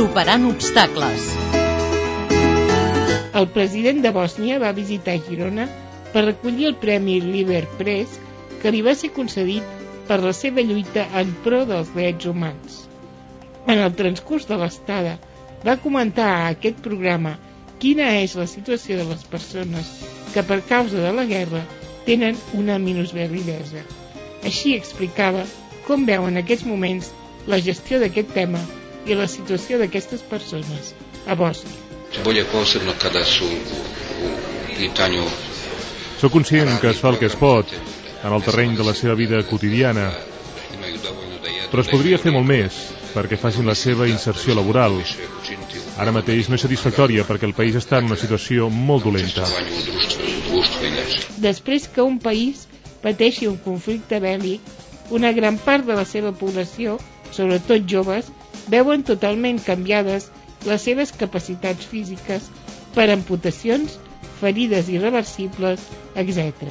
Superant obstacles. El president de Bòsnia va visitar Girona per recollir el Premi Liber Press que li va ser concedit per la seva lluita en pro dels drets humans. En el transcurs de l'estada va comentar a aquest programa quina és la situació de les persones que per causa de la guerra tenen una minusvalidesa. Així explicava com veu en aquests moments la gestió d'aquest tema i la situació d'aquestes persones a Bòsnia. Bolje posebno kada su u pitanju Soc conscient que es fa el que es pot en el terreny de la seva vida quotidiana, però es podria fer molt més perquè facin la seva inserció laboral. Ara mateix no és satisfactòria perquè el país està en una situació molt dolenta. Després que un país pateixi un conflicte bèl·lic, una gran part de la seva població, sobretot joves, veuen totalment canviades les seves capacitats físiques per amputacions, ferides irreversibles, etc.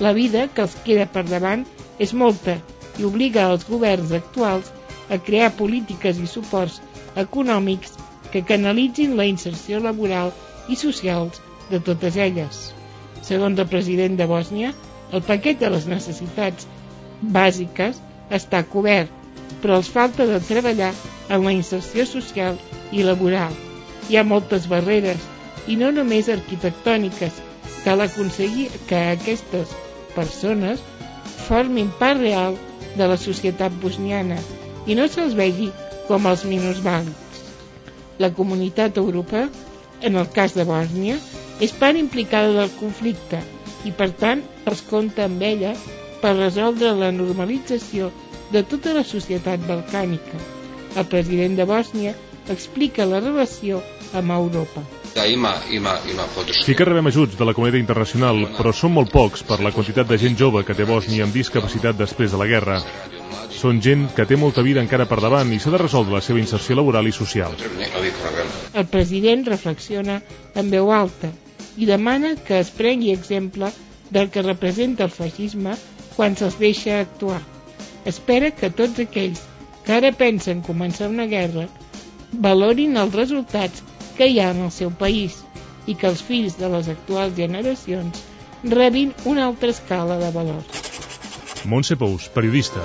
La vida que els queda per davant és molta i obliga als governs actuals a crear polítiques i suports econòmics que canalitzin la inserció laboral i socials de totes elles. Segons el president de Bòsnia, el paquet de les necessitats bàsiques està cobert, però els falta de treballar en la inserció social i laboral. Hi ha moltes barreres, i no només arquitectòniques, cal aconseguir que aquestes persones formin part real de la societat bosniana i no se'ls vegi com els minusvàlids. La comunitat europea, en el cas de Bòsnia, és part implicada del conflicte i, per tant, es compta amb ella per resoldre la normalització de tota la societat balcànica. El president de Bòsnia explica la relació amb Europa. Sí que rebem ajuts de la comunitat internacional, però són molt pocs per la quantitat de gent jove que té Bòsnia amb discapacitat després de la guerra. Són gent que té molta vida encara per davant i s'ha de resoldre la seva inserció laboral i social. El president reflexiona en veu alta i demana que es prengui exemple del que representa el feixisme quan se'ls deixa actuar. Espera que tots aquells que ara pensen començar una guerra valorin els resultats que hi ha en el seu país i que els fills de les actuals generacions rebin una altra escala de valors. Montse Pous, periodista.